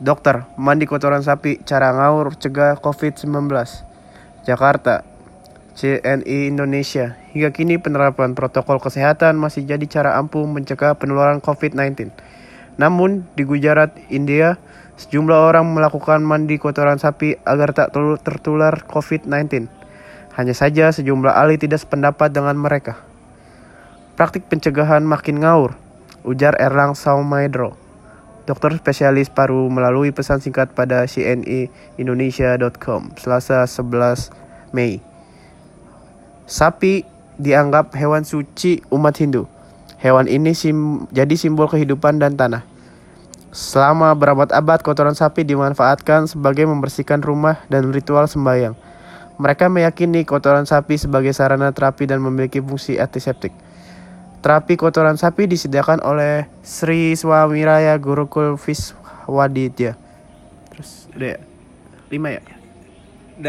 Dokter, mandi kotoran sapi, cara ngawur cegah COVID-19. Jakarta, CNI Indonesia. Hingga kini penerapan protokol kesehatan masih jadi cara ampuh mencegah penularan COVID-19. Namun, di Gujarat, India, sejumlah orang melakukan mandi kotoran sapi agar tak tertular COVID-19. Hanya saja sejumlah ahli tidak sependapat dengan mereka. Praktik pencegahan makin ngawur, ujar Erlang Saumaidro dokter spesialis paru melalui pesan singkat pada cnindonesia.com Selasa 11 Mei. Sapi dianggap hewan suci umat Hindu. Hewan ini sim jadi simbol kehidupan dan tanah. Selama berabad-abad kotoran sapi dimanfaatkan sebagai membersihkan rumah dan ritual sembahyang. Mereka meyakini kotoran sapi sebagai sarana terapi dan memiliki fungsi antiseptik. Terapi kotoran sapi disediakan oleh Sri Swamiraya Gurukul Viswaditya. Terus udah ya? Lima ya?